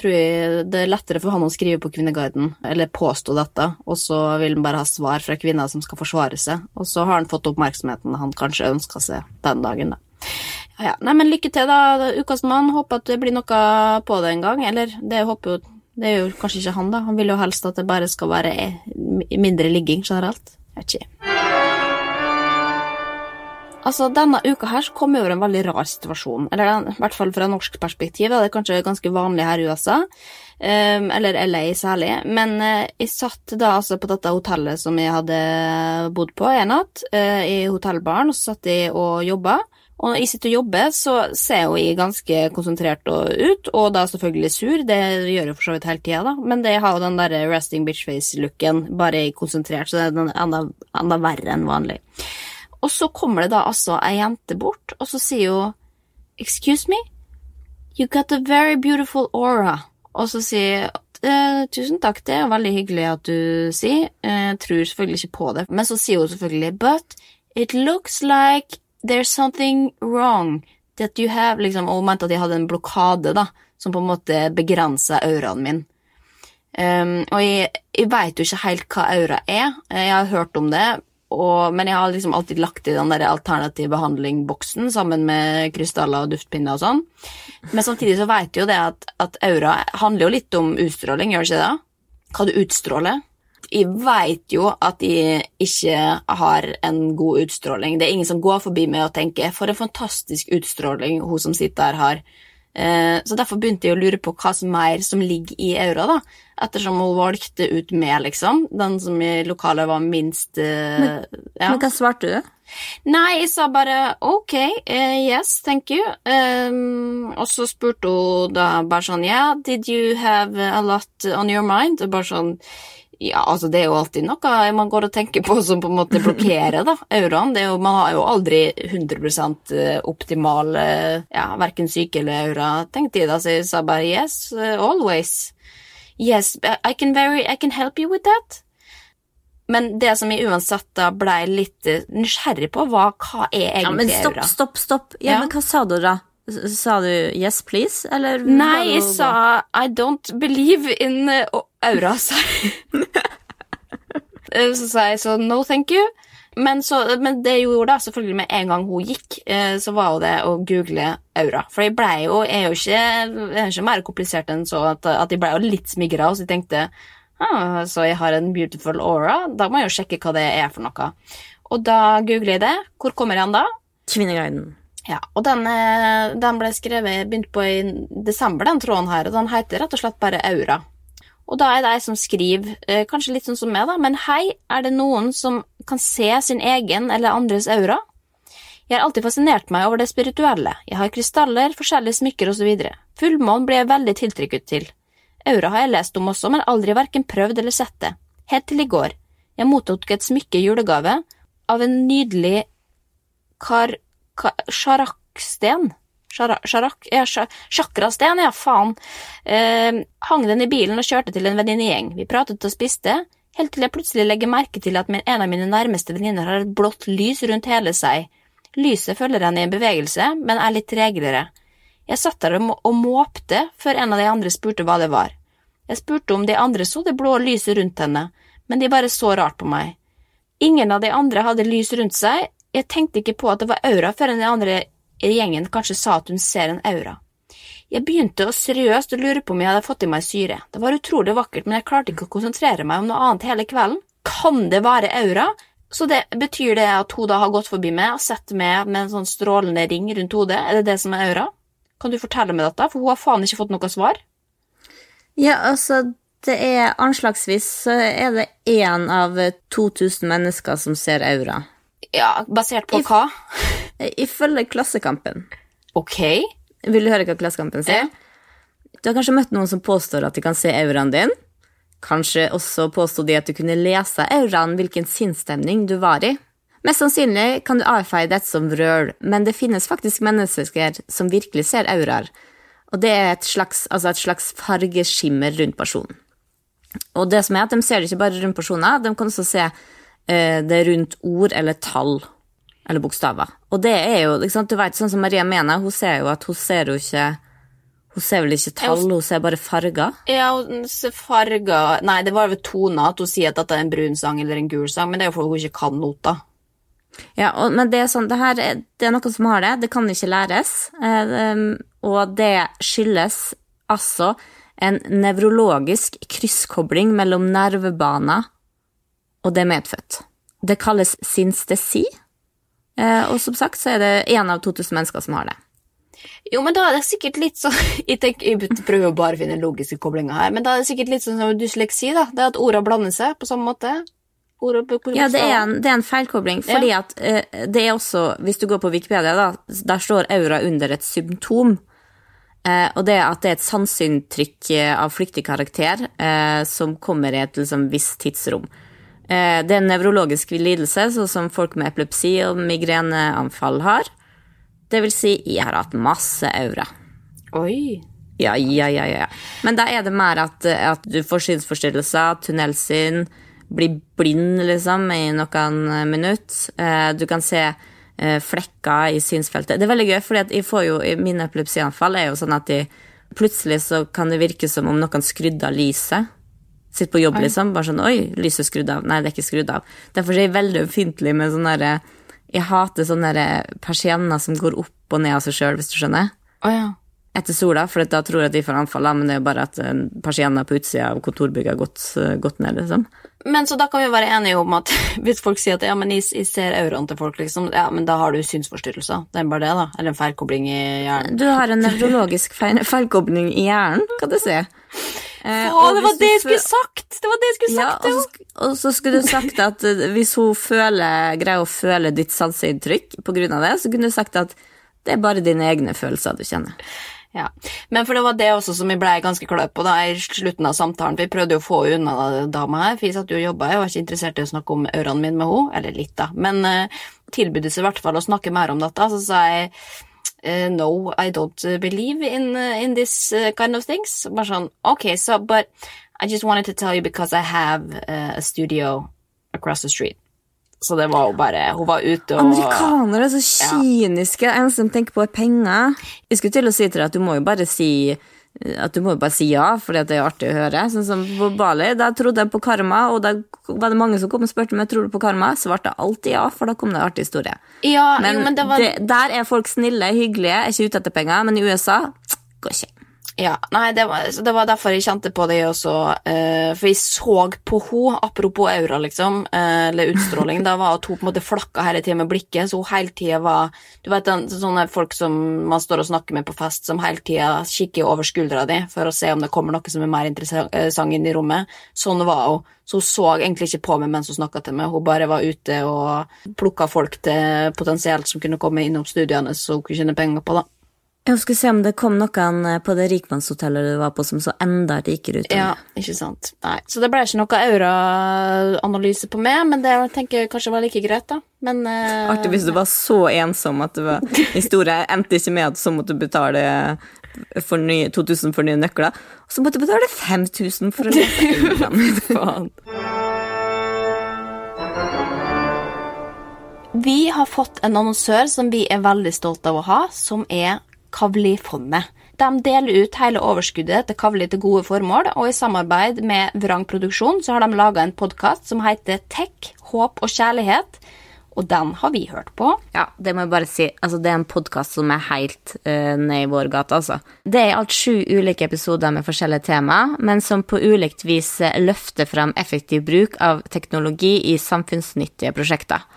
det er lettere for han å skrive på Kvinneguiden, eller påstå dette, og så vil han bare ha svar fra kvinner som skal forsvare seg, og så har han fått oppmerksomheten han kanskje ønska seg den dagen, da. Ja, ja. Nei, men lykke til, da, ukas mann. Håper at det blir noe på det en gang. Eller det håper jo Det er jo kanskje ikke han, da. Han vil jo helst at det bare skal være eh, mindre ligging generelt. Jeg vet ikke. Altså, Denne uka her så kom vi over en veldig rar situasjon. Eller i hvert fall fra norsk perspektiv. Det er kanskje ganske vanlig her i USA. ehm, eller LA særlig. Men eh, jeg satt da altså på dette hotellet som jeg hadde bodd på en natt, eh, i hotellbaren, og så satt jeg og jobba. Og når jeg sitter og jobber, så ser jo jeg ganske konsentrert ut, og da selvfølgelig sur. Det gjør jeg for så vidt hele tida, da. Men det har jo den der resting bitch face-looken, bare konsentrert, så det er enda, enda verre enn vanlig. Og så kommer det da altså ei jente bort, og så sier hun Excuse me? You got a very beautiful aura. Og så sier eh, tusen takk, det er veldig hyggelig at du sier. Eh, Jeg tror selvfølgelig ikke på det. Men så sier hun selvfølgelig But it looks like there's something wrong that you have liksom, Og hun mente at jeg hadde en blokade, da, som på en måte begrensa auraen min. Um, og jeg, jeg veit jo ikke helt hva aura er. Jeg har hørt om det, og, men jeg har liksom alltid lagt i den der alternativ behandling-boksen sammen med krystaller og duftpinner og sånn. Men samtidig så veit jo det at, at aura handler jo litt om utstråling, gjør det ikke det? Hva du utstråler. Jeg veit jo at jeg ikke har en god utstråling. Det er ingen som går forbi meg og tenker 'for en fantastisk utstråling hun som sitter her har'. Eh, Så derfor begynte jeg å lure på hva som mer som ligger i euro, da. Ettersom hun valgte ut meg, liksom. Den som i lokalet var minst men, ja. Men hva svarte du? Nei, jeg sa bare ok, eh, yes, thank you. Um, og så spurte hun da bare sånn yeah, did you have a lot on your mind? Og bare sånn ja, altså det er jo alltid noe man går og tenker på som på en måte blokkerer da, euroen. Det er jo, man har jo aldri 100 optimal eh, ja, verken syke eller aura, tenkte jeg da, så jeg sa bare yes, eh, always. Yes, I can, very, I can help you with that. Men det som jeg uansett da blei litt eh, nysgjerrig på, var hva er Ja, men stopp, stopp, stopp. Ja, Ja. men hva sa du da? Sa du yes, please, eller? Nei, jeg sa I don't believe in aura. Eh, så sa jeg så no thank you. Men, så, men det jeg gjorde da, selvfølgelig med en gang hun gikk, eh, så var jo det å google aura. For jeg blei jo, jeg er jo ikke, jeg er ikke mer komplisert enn så at, at jeg ble jo litt smigra, så jeg tenkte ah, så jeg har en beautiful aura, da må jeg jo sjekke hva det er for noe. Og da googler jeg det. Hvor kommer jeg da? Kvinneguiden. Ja, og den, eh, den ble skrevet, begynt på i desember, den tråden her, og den heter rett og slett bare Aura. Og da er det ei som skriver, eh, kanskje litt sånn som meg, da, men hei, er det noen som kan se sin egen eller andres aura? Jeg har alltid fascinert meg over det spirituelle, jeg har krystaller, forskjellige smykker osv. Fullmånen blir jeg veldig tiltrykket til. Aura har jeg lest om også, men aldri hverken prøvd eller sett det. Helt til i går. Jeg mottok et smykke i julegave av en nydelig kar... ka- Sjaraksten? Sjara- Ja, sja- sjakrasten, ja, faen. Eh, hang den i bilen og kjørte til en venninnegjeng. Vi pratet og spiste, helt til jeg plutselig legger merke til at min, en av mine nærmeste venninner har et blått lys rundt hele seg. Lyset følger henne i en bevegelse, men er litt tregere. Jeg satt der og måpte før en av de andre spurte hva det var. Jeg spurte om de andre så det blå lyset rundt henne, men de bare så rart på meg. Ingen av de andre hadde lys rundt seg, jeg tenkte ikke på at det var aura før en av de andre gjengen kanskje sa at hun ser en aura. Jeg begynte å seriøst å lure på om jeg hadde fått i meg syre. Det var utrolig vakkert, men jeg klarte ikke å konsentrere meg om noe annet hele kvelden. Kan det være aura? Så det betyr det at hun da har gått forbi meg og sett meg med en sånn strålende ring rundt hodet? Er det det som er aura? Kan du fortelle meg dette, for hun har faen ikke fått noe svar. Ja, altså, det er anslagsvis så er det én av 2000 mennesker som ser aura. Ja, basert på hva? Ifølge Klassekampen. Ok. Vil du høre hva Klassekampen sier? Du har kanskje møtt noen som påstår at de kan se auraen din. Kanskje også påsto de at du kunne lese auraen hvilken sinnsstemning du var i. Mest sannsynlig kan du avfeie dette som vrøl, men det finnes faktisk mennesker som virkelig ser auraer, og det er et slags, altså et slags fargeskimmer rundt personen. Og det som er at de ser det ikke bare rundt personer, de kan også se eh, det rundt ord eller tall eller bokstaver. Og det er jo, ikke sant, du vet, sånn som Maria mener, hun ser jo at hun ser jo ikke Hun ser vel ikke tall, hun ser bare farger. Ja, hun ser farger Nei, det var vel toner at hun sier at dette er en brun sang eller en gul sang, men det er jo fordi hun ikke kan noter. Ja, og, men det er sånn, det her er- det er noen som har det, det kan ikke læres, eh, um, og det skyldes altså en nevrologisk krysskobling mellom nervebaner og det medfødt. Det kalles synstesi, og som sagt så er det én av 2000 mennesker som har det. Jo, men da er det sikkert litt sånn Jeg, tenker, jeg prøver jo bare å finne logiske koblinger her, men da er det sikkert litt sånn som dysleksi, da. Det er at ordene blander seg på samme måte. Ja, det er en, det er en feilkobling, fordi at eh, det er også, hvis du går på Wikipedia, da, der står aura under et symptom. Eh, og det at det er et sanseinntrykk eh, av flyktig karakter eh, som kommer i et liksom, visst tidsrom. Eh, Det er en nevrologisk lidelse, sånn som folk med epilepsi og migreneanfall har. Det vil si, jeg har hatt masse aura. Oi. Ja, ja, ja, ja. Men da er det mer at, at du får synsforstyrrelser, tunnelsyn, blir blind liksom i noen minutter. Eh, Du kan se eh, flekker i synsfeltet. Det er veldig gøy, for jeg får jo, mine epilepsianfall er jo sånn at de, plutselig så kan det virke som om noen skrudde av lyset. Sitter på jobb, liksom. Bare sånn Oi, lyset er skrudd av. Nei, det er ikke skrudd av. Derfor er jeg veldig ømfintlig med sånne derre Jeg hater sånne persienner som går opp og ned av seg sjøl, hvis du skjønner Oh, ja. etter sola, for da tror jeg at de får anfall, men det er jo bare at eh, persienner på utsida av kontorbygget har gått, eh, gått ned, liksom. Men så da kan vi være enige om at hvis folk sier at ja, men jeg, jeg ser auraen til folk, liksom, ja, men da har du synsforstyrrelser. Det er bare det, da. Eller en feilkobling i hjernen. Du har en nevrologisk feil, feilkobling i hjernen, kan du si. Eh, Å, det var det jeg skulle sagt! Det var det jeg skulle Ja, sagt! og, jo. så, og så skulle du sagt at eh, hvis hun føler, greier å føle ditt sanseinntrykk av det, så kunne du sagt at det er bare dine egne følelser du kjenner. Ja. Men for det var det også som jeg ble ganske klar på da i slutten av samtalen. Vi prøvde jo å få unna dama her, for jeg satt jo og jobba, jeg var ikke interessert i å snakke om ørene mine med henne. Eller litt, da. Men uh, tilbudet seg i hvert fall å snakke mer om dette. Så sa jeg no, I don't uh, believe in, uh, in this kind of things. Bare sånn, ok, so, but I just wanted to tell you because I have a studio across the street. Så det var jo bare Hun var ute og Amerikanere er så kyniske, Ja. eneste de tenker på er penger. Jeg skulle til å si til deg at du må jo bare si at du må jo bare si ja, fordi det er artig å høre. Sånn som på Bali, da trodde jeg på karma, og da var det mange som kom og spurte om jeg tror du på karma, det alltid ja, for da kom det en artig historie. Ja, Men, jo, men det var det, der er folk snille, hyggelige, er ikke ute etter penger, men i USA går ikke. Ja, nei, det var, det var derfor jeg kjente på det også, eh, for jeg så på henne, apropos aura, liksom, eh, eller utstråling, da var at hun på en måte flakka hele tida med blikket, så hun hele tida var Du vet den, sånne folk som man står og snakker med på fest, som hele tida kikker over skuldra di for å se om det kommer noe som er mer interessant inn i rommet. Sånn var hun. Så hun så egentlig ikke på meg mens hun snakka til meg, hun bare var ute og plukka folk til potensielt som kunne komme innom studiene så hun kunne tjene penger på, da. Jeg skulle se om det kom noen eh, på det rikmannshotellet du var på som så enda rikere ut. Ja, ikke sant. Nei, Så det ble ikke noe aura-analyse på meg, men det tenker jeg kanskje var like greit, da. Men uh, Artig hvis du var så ensom at det var historie endte ikke med at så måtte du betale for nye, 2000 for nye nøkler, og så måtte du betale 5000 for å lese faen. Vi har fått en annonsør som vi er veldig stolte av å ha, som er Kavli-fondet. De deler ut hele overskuddet til Kavli til gode formål, og i samarbeid med Vrang Produksjon så har de laga en podkast som heter Tech, håp og kjærlighet, og den har vi hørt på. Ja, det må jeg bare si. Altså, det er en podkast som er helt uh, ned i vår gate, altså. Det er i alt sju ulike episoder med forskjellige tema, men som på ulikt vis løfter fram effektiv bruk av teknologi i samfunnsnyttige prosjekter.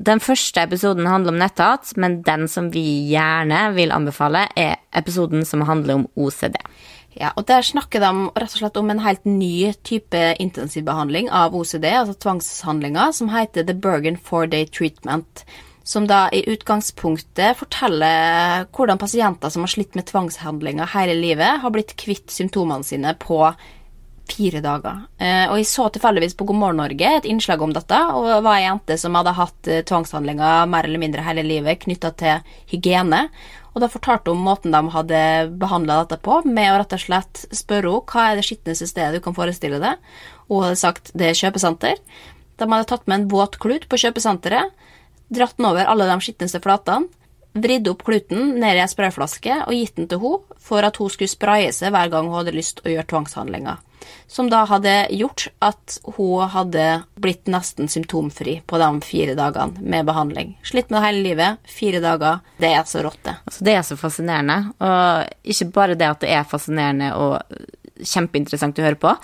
Den første episoden handler om netthat, men den som vi gjerne vil anbefale, er episoden som handler om OCD. Ja, og Der snakker de rett og slett om en helt ny type intensivbehandling av OCD, altså tvangshandlinger, som heter The Bergen Four Day Treatment. Som da i utgangspunktet forteller hvordan pasienter som har slitt med tvangshandlinger hele livet, har blitt kvitt symptomene sine på fire dager. Eh, og jeg så tilfeldigvis på God morgen Norge et innslag om dette, og var ei jente som hadde hatt eh, tvangshandlinger mer eller mindre hele livet knytta til hygiene. Og da fortalte hun måten de hadde behandla dette på, med å rett og slett spørre henne hva er det skitneste stedet du kan forestille deg. Hun hadde sagt det er kjøpesenter. De hadde tatt med en våt klut på kjøpesenteret, dratt den over alle de skitneste flatene, vridd opp kluten ned i ei sprayflaske og gitt den til henne for at hun skulle spraye seg hver gang hun hadde lyst å gjøre tvangshandlinger. Som da hadde gjort at hun hadde blitt nesten symptomfri på de fire dagene med behandling. Slitt med det hele livet. Fire dager. Det er så rått, det. Altså, det er så fascinerende, og ikke bare det at det er fascinerende og kjempeinteressant å høre på.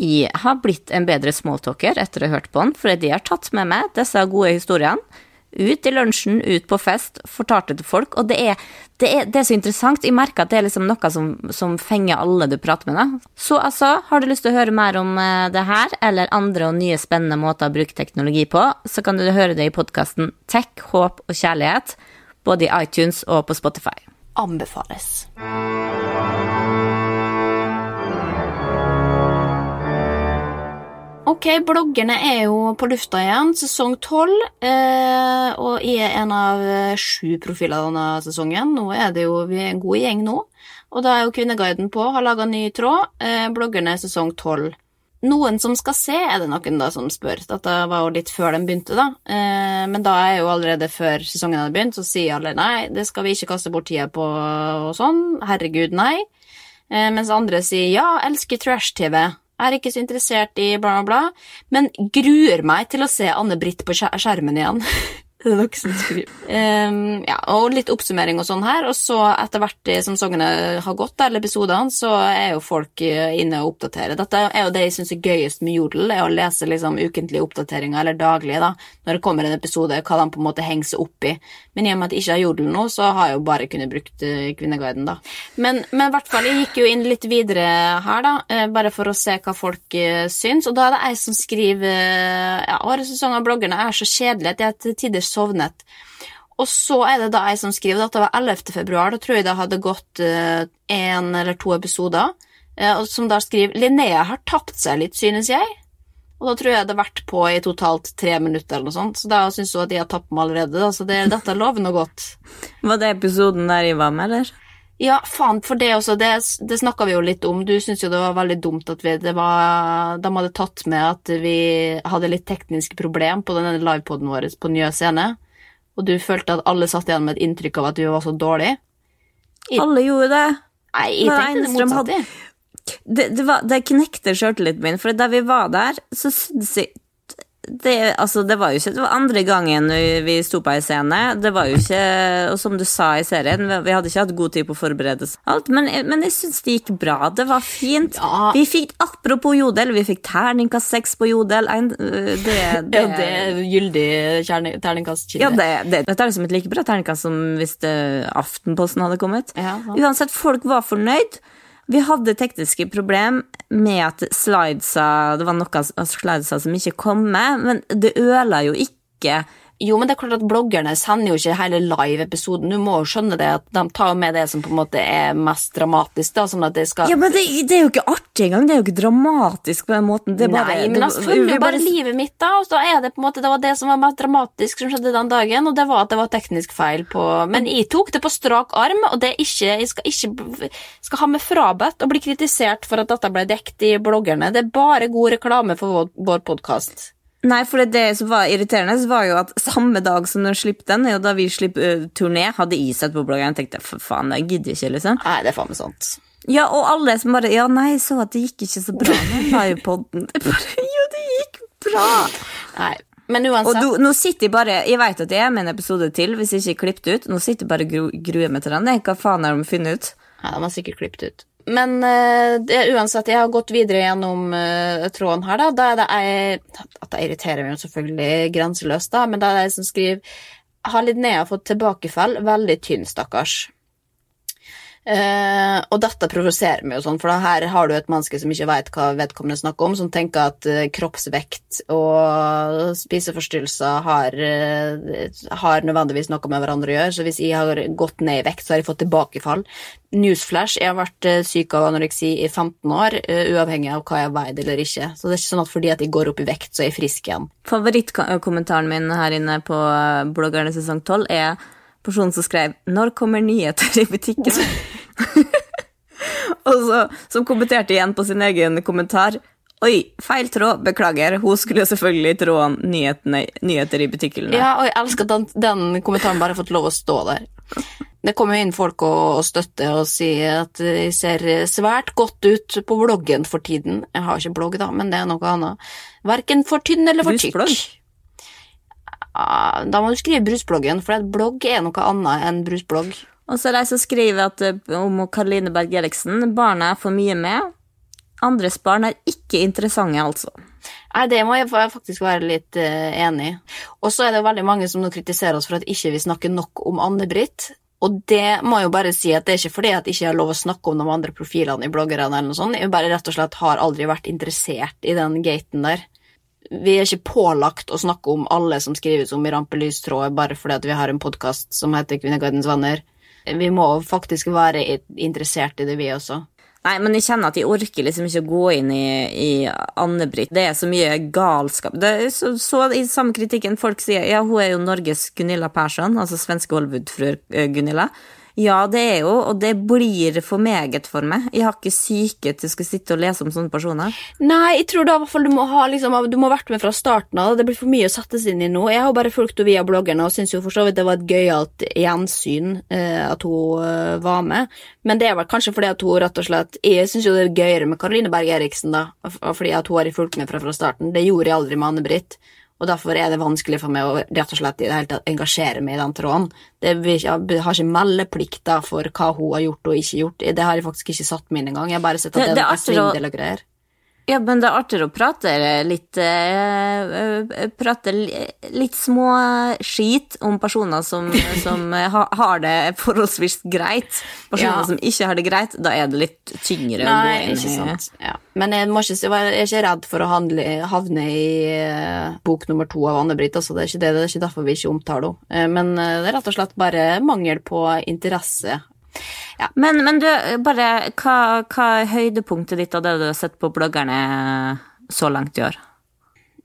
Jeg har blitt en bedre smalltalker etter å ha hørt på den, fordi de har tatt med meg disse gode historiene. Ut i lunsjen, ut på fest, fortalte til folk. Og det er, det er, det er så interessant. Jeg merker at det er liksom noe som, som fenger alle du prater med. Da. Så altså, har du lyst til å høre mer om eh, det her, eller andre og nye spennende måter å bruke teknologi på, så kan du høre det i podkasten Tech, håp og kjærlighet, både i iTunes og på Spotify. Anbefales. Ok, bloggerne er jo på lufta igjen, sesong tolv. Eh, og jeg er en av eh, sju profiler denne sesongen. Nå er det jo, Vi er en god gjeng nå. Og da er jo Kvinneguiden på, har laga ny tråd. Eh, bloggerne sesong tolv. Noen som skal se, er det noen da som spør. Dette var jo litt før den begynte, da. Eh, men da er jo allerede før sesongen hadde begynt, så sier alle nei, det skal vi ikke kaste bort tida på og sånn. Herregud, nei. Eh, mens andre sier ja, elsker trash-TV. Er ikke så interessert i bla, bla, bla. Men gruer meg til å se Anne-Britt på skjermen igjen. som skriver. Ehm, ja, og litt oppsummering og sånn her. Og så etter hvert som sangene har gått, eller episodene, så er jo folk eh, inne og oppdaterer. Dette er jo det jeg syns er gøyest med Jodel, er å lese liksom ukentlige oppdateringer, eller daglige, da, når det kommer en episode, hva de på en måte henger seg opp i. Men i og med at jeg ikke har Jodel nå, så har jeg jo bare kunnet brukt eh, Kvinneguiden, da. Men, men i hvert fall, jeg gikk jo inn litt videre her, da, eh, bare for å se hva folk syns. Og da er det ei som skriver ja, årets sesong av bloggerne er så kjedelig at jeg til tider sovnet. Og så er det da ei som skriver at det var 11. februar, da tror jeg det hadde gått én eller to episoder, eh, som da skriver Linnea har tapt seg litt, synes jeg. Og da tror jeg det har vært på i totalt tre minutter eller noe sånt, så da syns hun at jeg har tapt meg allerede, da, så det, dette lover noe godt. Var det episoden der jeg var med, eller? Ja, faen, for det også, det, det snakka vi jo litt om. Du syntes jo det var veldig dumt at vi det var, De hadde tatt med at vi hadde litt tekniske problem på denne livepoden vår på Njø scene, og du følte at alle satt igjen med et inntrykk av at du var så dårlig. I- Alle gjorde det. Nei, jeg tenkte det motsatte. hadde- Det, det, var, det knekte sjøltilliten min, for da vi var der, så syntes jeg det, altså, det var jo ikke Det var andre gangen vi, vi sto på ei scene. Det var jo ikke Og som du sa i serien, vi, hadde ikke hatt god tid på å forberede alt, men, men jeg syns det gikk bra. Det var fint. Ja. Vi fikk, apropos jodel, vi fikk terningkast seks på jodel. Det, det, Ja, det er gyldig terningkast terningkastkilde. ja, det, det, dette er liksom et like bra terningkast som hvis det, Aftenposten hadde kommet. Ja. Uansett, folk var fornøyd. Vi hadde tekniske problem med at slidesa Det var noen slidesa som ikke kom med, men det ødela jo ikke Jo, men det er klart at bloggerne sender jo ikke hele live-episoden. Du må jo skjønne det at de tar med det som på en måte er mest dramatisk, da, sånn at det skal Ja, men det, det er jo ikke artig engang. Det er jo ikke dramatisk på den måten. Det bare, Nei, men altså, følger jo bare livet mitt, da. Og så er det på en måte Det var det som var mest dramatisk som skjedde den dagen, og det var at det var teknisk feil på Men jeg tok det på strak arm, og det er ikke Jeg skal ikke skal ha meg frabedt og bli kritisert for at dette ble dekt i bloggerne. Det er bare god reklame for vår, vår podkast. Nei, for det, det som var irriterende, var jo at samme dag som de slapp den, og da vi slapp uh, turné, hadde jeg sett på bloggen. Jeg tenkte for faen, jeg gidder ikke, liksom. Nei, det er faen meg sant. Ja, og alle som bare Ja, nei, så at det gikk ikke så bra med livepoden. Jo, det gikk bra! Nei. Men Og uansett du, nå sitter jeg bare Jeg vet at jeg er med en episode til, hvis jeg ikke er klippet ut. Nå sitter jeg bare og gruer meg til den. Hva faen har de funnet ut? Ja, de har sikkert klippet ut. Men eh, det, uansett, jeg har gått videre gjennom uh, tråden her, da. Da er det ei At det irriterer meg jo selvfølgelig grenseløst, da, men da er det som skriver Har Linnea fått tilbakefall? Veldig tynn, stakkars. Eh, og dette provoserer meg jo sånn, for her har du et menneske som ikke vet hva vedkommende snakker om, som tenker at uh, kroppsvekt og spiseforstyrrelser har, uh, har nødvendigvis noe med hverandre å gjøre. Så hvis jeg har gått ned i vekt, så har jeg fått tilbakefall. Newsflash, jeg har vært syk av anoreksi i 15 år, uavhengig av hva jeg veide eller ikke. Så det er ikke sånn at fordi at jeg går opp i vekt, så er jeg frisk igjen. Favorittkommentaren min her inne på bloggerne sesong 12 er personen som skrev 'Når kommer nyheter i butikken?' Og så, som kommenterte igjen på sin egen kommentar. Oi, feil tråd, beklager. Hun skulle selvfølgelig i om nyhetene, nyheter i butikken». Ja, og jeg elsker at den, den kommentaren bare har fått lov å stå der. Det kommer jo inn folk og, og støtter og sier at de ser svært godt ut på bloggen for tiden. Jeg har ikke blogg, da, men det er noe annet. Verken for tynn eller for tykk. Ja, da må du skrive brusbloggen, for et blogg er noe annet enn brusblogg. Og så er ei som skriver at, eh, om Karoline Berg Eriksen barna er for mye med. Andres barn er ikke interessante, altså. Nei, det må jeg faktisk være litt eh, enig i. Og så er det veldig mange som nå kritiserer oss for at ikke vi snakker nok om Anne-Britt. Og det må jeg jo bare si at det er ikke fordi at jeg ikke har lov å snakke om de andre profilene i bloggerne, eller noe sånt. Jeg bare rett og slett har aldri vært interessert i den gaten der. Vi er ikke pålagt å snakke om alle som skrives om i rampelystrådet bare fordi vi har en podkast som heter Kvinneguidens venner. Vi må faktisk være interessert i det, vi også. Nei, men jeg kjenner at jeg orker liksom ikke å gå inn i, i Anne-Britt. Det er så mye galskap. Det så, så i samme kritikken folk sier ja, hun er jo Norges Gunilla Persson, altså svenske Hollywood-frue eh, Gunilla. Ja, det er jo, og det blir for meget for meg. Jeg har ikke syke til å skulle sitte og lese om sånne personer. Nei, jeg tror da hvert fall du må ha liksom, Du må vært med fra starten av. Det blir for mye å settes inn i nå. Jeg har bare fulgt henne via bloggerne og syns jo for så vidt det var et gøyalt gjensyn eh, at hun eh, var med. Men det er vel kanskje fordi at hun rett og slett Jeg syns jo det er gøyere med Karoline Berg Eriksen, da, fordi at hun har fulgt med fra, fra starten. Det gjorde jeg aldri med Anne-Britt. Og derfor er det vanskelig for meg å rett og slett i det hele tatt engasjere meg i den tråden. Det, jeg har ikke meldeplikter for hva hun har gjort og ikke gjort. Det har jeg faktisk ikke satt meg inn engang. Jeg har bare sett at det, det er noe svindel og greier. Ja, men det er artigere å prate litt uh, Prate litt små skit om personer som, som har det forholdsvis greit. Personer ja. som ikke har det greit, da er det litt tyngre Nei, ikke sant. Ja. Men jeg, ikke, jeg, er ikke redd for å handle, havne i uh, bok nummer to av Anne-Britt. Altså, det, det, det, er ikke derfor vi ikke omtaler henne. Men det er rett og slett bare mangel på interesse ja. Men, men, du, bare hva, hva, er høydepunktet ditt av det du har sett på bloggerne så langt i år?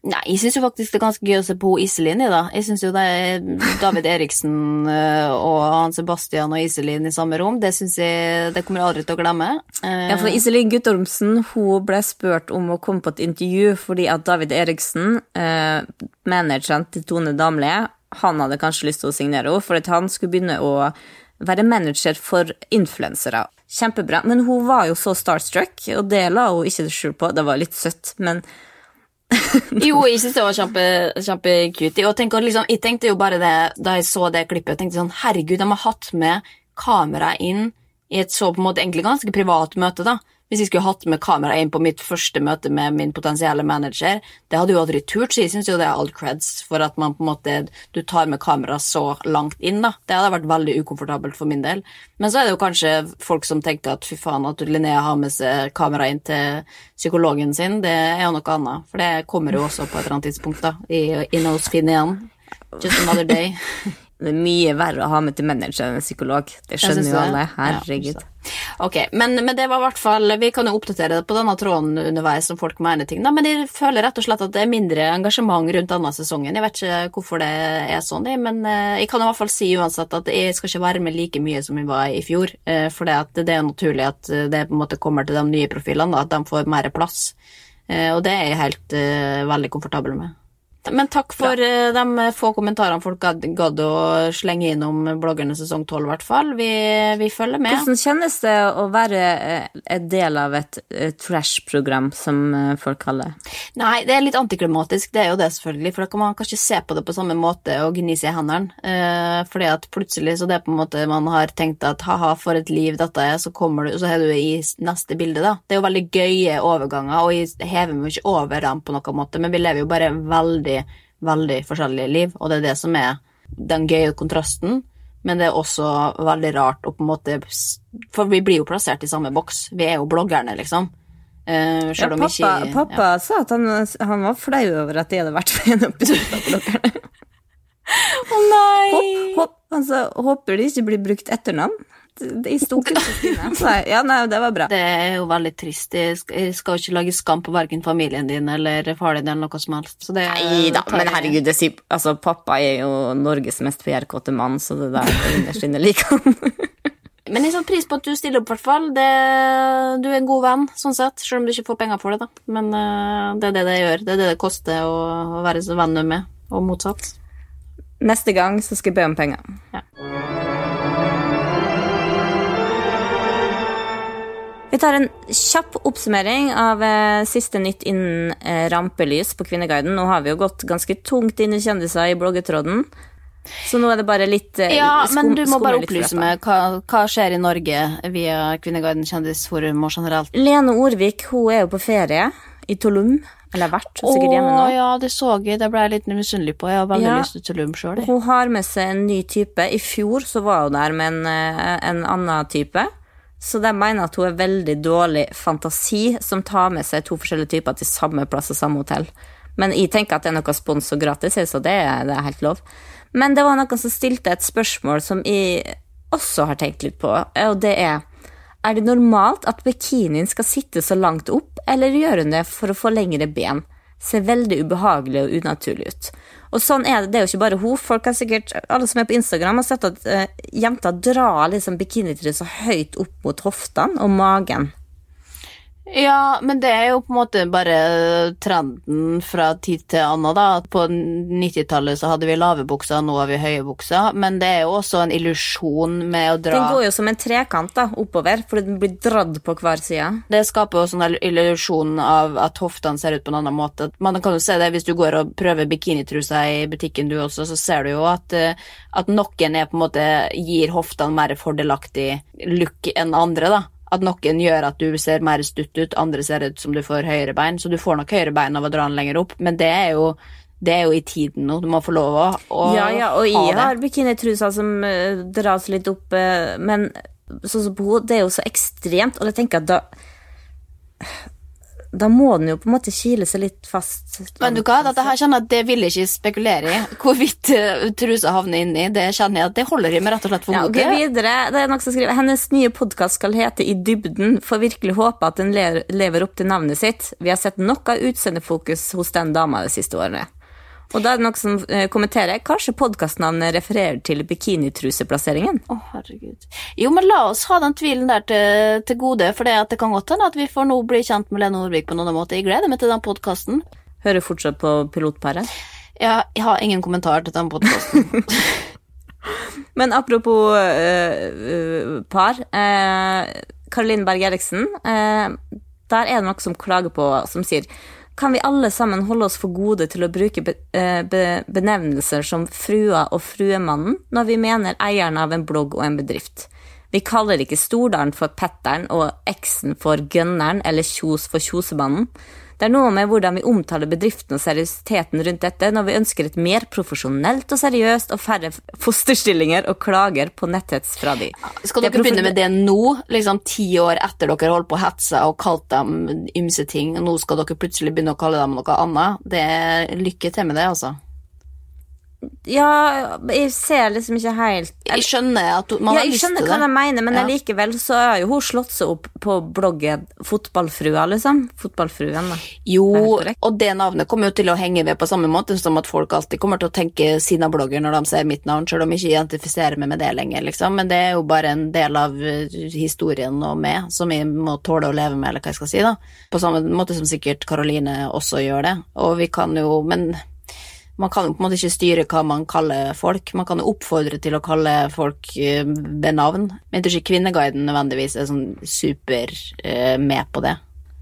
Nei, jeg syns jo faktisk det er ganske gøy å se på Iselin i, da. Jeg syns jo det er David Eriksen eh, og han Sebastian og Iselin i samme rom. Det syns jeg Det kommer jeg aldri til å glemme. Ja, for Iselin Guttormsen hun ble spurt om å komme på et intervju fordi at David Eriksen, eh, manageren til Tone Damli, han hadde kanskje lyst til å signere henne, for at han skulle begynne å være manager for influensere. Kjempebra. Men hun var jo så starstruck, og det la hun ikke skjul på. Det var litt søtt, men jo, jeg syns det var kjempecute. Kjempe liksom, jeg tenkte jo bare det da jeg så det klippet. Jeg tenkte sånn, Herregud, de har hatt med kamera inn i et så på en måte egentlig ganske privat møte. da hvis jeg skulle hatt med kamera inn på mitt første møte med min potensielle manager, det hadde jo aldri turt, så jeg syns jo det er all creds for at man på en måte du tar med kamera så langt inn, da. Det hadde vært veldig ukomfortabelt for min del. Men så er det jo kanskje folk som tenker at fy faen, at Linnea har med seg kamera inn til psykologen sin, det er jo noe annet. For det kommer jo også på et eller annet tidspunkt, da, inne hos Finn igjen. Just another day. Det er mye verre å ha med til manager enn en psykolog. Det skjønner jo alle. Herregud. Ja, ok, men, men, det var i hvert fall Vi kan jo oppdatere det på denne tråden underveis om folk mener ting. Da, men jeg føler rett og slett at det er mindre engasjement rundt denne sesongen. Jeg vet ikke hvorfor det er sånn, men eh, jeg kan i hvert fall si uansett at jeg skal ikke være med like mye som jeg var i fjor. Eh, for det, det er naturlig at det på en måte kommer til de nye profilene, at de får mer plass. Eh, og det er jeg helt veldig komfortabel med. Men takk for ja. Eh, de få kommentarene folk gadd å slenge innom bloggerne sesong 12, i hvert fall. Vi, vi, følger med. Hvordan kjennes det å være eh, en del av et, trash-program, som eh, folk kaller det? Nei, det er litt antiklimatisk, det er jo det, selvfølgelig. For da kan man kanskje se på det på samme måte og gni seg i hendene. Eh, fordi at plutselig så det er på en måte man har tenkt at ha-ha, for et liv dette er, så kommer du, så er du i neste bilde, da. Det er jo veldig gøye overganger, og jeg hever meg ikke over dem på noen måte, men vi lever jo bare veldig veldig forskjellige liv, og det er det som er den gøye kontrasten. Men det er også veldig rart å på en måte For vi blir jo plassert i samme boks. Vi er jo bloggerne, liksom. Uh, ja, pappa, ikke, pappa ja. sa at han, han, var flau over at de hadde vært med i en episode av bloggerne. Å oh, nei! Hopp, hopp, altså, håper de ikke blir brukt etternavn i Stortinget. Ja, nei, det var bra. Det er jo veldig trist. Jeg skal jo ikke lage skam på verken familien din eller faren din eller noe som helst. Det, nei da, men herregud, det sier altså, pappa er jo Norges mest PR-kåte mann, så det der innerst inne liker han. Men jeg setter pris på at du stiller opp, hvert fall. Du er en god venn, sånn sett, selv om du ikke får penger for det, da. Men uh, det er det det gjør. Det er det det koster å, å være venn med, og motsatt. Neste gang så skal jeg be om penger. Ja. Vi tar en kjapp oppsummering av eh, siste nytt innen eh, rampelys på Kvinneguiden. Nå har vi jo gått ganske tungt inn i kjendiser i bloggetråden. Så nå er det bare litt eh, Ja, men du må bare opplyse meg. Hva, hva, skjer i Norge via Kvinneguiden kjendisforum og generelt? Lene Orvik hun er jo på ferie i Tulum. Eller har vært, sikkert hjemme nå. Å ja, det så jeg. Det ble jeg litt misunnelig på. Jeg har veldig ja, lyst til Tulum sjøl. Hun har med seg en ny type. I fjor så var hun der med en, eh, en annen type. Så de mener at hun er veldig dårlig fantasi som tar med seg to forskjellige typer til samme plass og samme hotell. Men jeg tenker at det er noe spons og gratis, så det, det er helt lov. Men det var noen som stilte et spørsmål som jeg også har tenkt litt på, og det er Er det normalt at bikinien skal sitte så langt opp, eller gjør hun det for å få lengre ben? Ser veldig ubehagelig og unaturlig ut. Og sånn er det, det er jo ikke bare hun. Folk har sikkert, Alle som er på Instagram, har sett at uh, jenter drar liksom bikinitrusa høyt opp mot hoftene og magen. Ja, men det er jo på en måte bare trenden fra tid til annen, da. På 90-tallet så hadde vi lave bukser, nå har vi høye bukser. Men det er jo også en illusjon med å dra Den går jo som en trekant da, oppover, fordi den blir dratt på hver side. Det skaper jo sånn illusjon av at hoftene ser ut på en annen måte. Man kan jo se det hvis du går og prøver bikinitrusa i butikken du også, så ser du jo at, eh, at noen er på en måte gir hoftene mer fordelaktig look enn andre, da at noen gjør at du ser mer stutt ut, andre ser ut som du får høyere bein. Så du får nok høyere bein av å dra den lenger opp, men det er jo, det er jo i tiden nå. Du må få lov å, å ja, ja, og ha jeg har bikinitrusa som uh, dras litt opp, uh, men sånn som på henne, det er jo så ekstremt, og jeg tenker at da da må den jo på en måte kile seg litt fast. Men du hva, dette her kjenner jeg at det vil jeg ikke spekulere i. Hvorvidt uh, trusa havner inni, det kjenner jeg at det holder i meg rett og slett for Ja, okay, videre. Det er noen som skriver Hennes nye podkast skal hete I dybden. Får virkelig håpe at den lever opp til navnet sitt. Vi har sett nok av utseendefokus hos den dama de siste årene. Og da er det noen som eh, kommenterer kanskje podkastnavnet refererer til bikinitruseplasseringen. Å, herregud. Jo, men la oss ha den tvilen der til, til gode, for det, at det kan godt hende at vi får nå bli kjent med Lene Nordvik på noen måte. Jeg gleder meg til den podkasten. Hører fortsatt på pilotparet. Ja, jeg har ingen kommentar til den podkasten. Men apropos øh, øh, par. Uh, Caroline Berg Eriksen. der er det noen som klager på, som sier kan vi alle sammen holde oss for gode til å bruke eh, be, benevnelser som frua og fruemannen når vi mener eieren av en blogg og en bedrift? Vi kaller ikke Stordalen for Petteren og eksen for Gønneren eller Kjos for Kjosemannen. Det er noe med hvordan vi omtaler bedriften og seriøsiteten rundt dette når vi ønsker et mer profesjonelt og seriøst og færre fosterstillinger og klager på netthets fra de. Skal er dere begynne med det nå, liksom ti år etter dere holdt på å hetse og kalt dem ymse ting, og nå skal dere plutselig begynne å kalle dem noe annet? Det er Lykke til med det, altså. Ja, jeg ser liksom ikke helt Jeg skjønner at man ja, har jeg skjønner hva det. de mener, men Ja. likevel så har jo hun slått seg opp på bloggen Fotballfrua, liksom. Fotballfruen, da. Jo, det og det navnet kommer jo til å henge ved på samme måte som at folk alltid kommer til å tenke Sina blogger når de ser mitt navn, selv om jeg ikke identifiserer meg med det lenger, liksom. Men det er jo bare en del av eh, historien og meg, som jeg må tåle å leve med, eller hva jeg skal si, da. På samme måte som sikkert Karoline også gjør det. Og vi kan jo, men man kan jo på en måte ikke styre hva man kaller folk. Man kan jo oppfordre til å kalle folk eh, ved navn. Men jeg tror ikke Kvinneguiden nødvendigvis er sånn super eh, med på det.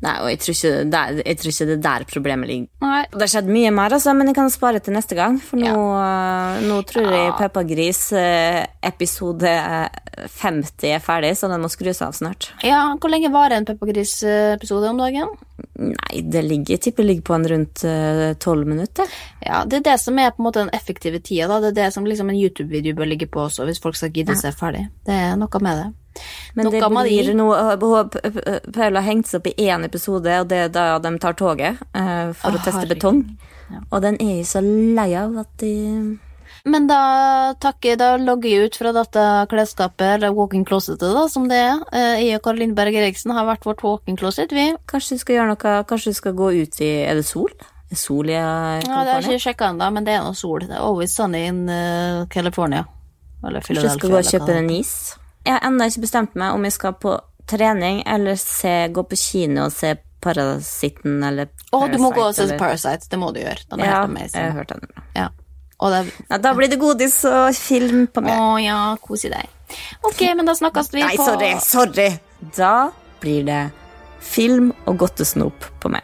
Nei, og jeg tror ikke det der, jeg tror ikke det er der problemet ligger. Nei. Det har skjedd mye mer, altså, men jeg kan spare til neste gang. For nå, ja. nå tror jeg Ja. Peppa Gris øh, episode øh, 50 er ferdig, så den må skrus av snart. Ja, hvor lenge varer en Peppa Gris-episode om dagen? Nei, det ligger, jeg tipper det ligger på en rundt tolv minutter. Ja, det er det som er på en måte den effektive tida, da. Det er det som liksom en YouTube-video bør ligge på også, hvis folk skal gidde seg ferdig. Det er noe med det. Men Noe det må de- blir noe Paula har hengt seg opp i én episode, og det er da de tar toget uh, for Å, å teste herregud. betong. Og den er jo så lei av at de Men da takker Da logger jeg ut fra dette klesskapet, eller walking closetet, da, som det er. Eh, Jeg og Karoline Berg Eriksen har vært vårt walking closet, vi. Kanskje du skal gjøre noe Kanskje du skal gå ut i Er det sol? Er sol i California? Ja, det har jeg ikke sjekka ennå, men det er noe sol. Det er always sunny in eh, California. Eller Kanskje vi skal gå og kjøpe en is? Jeg har ennå ikke bestemt meg om jeg skal på trening eller se, gå på kino og se Parasitten eller Å, du må gå og se eller- Parasite. Det må du gjøre. Den Ja, jeg har hørt den. Ja. Det Ja, da blir det godis og film på Å meg. ja, kos deg. Ok, men da snakkes vi på Nei, sorry, sorry! Da blir det film og godtesnop på meg.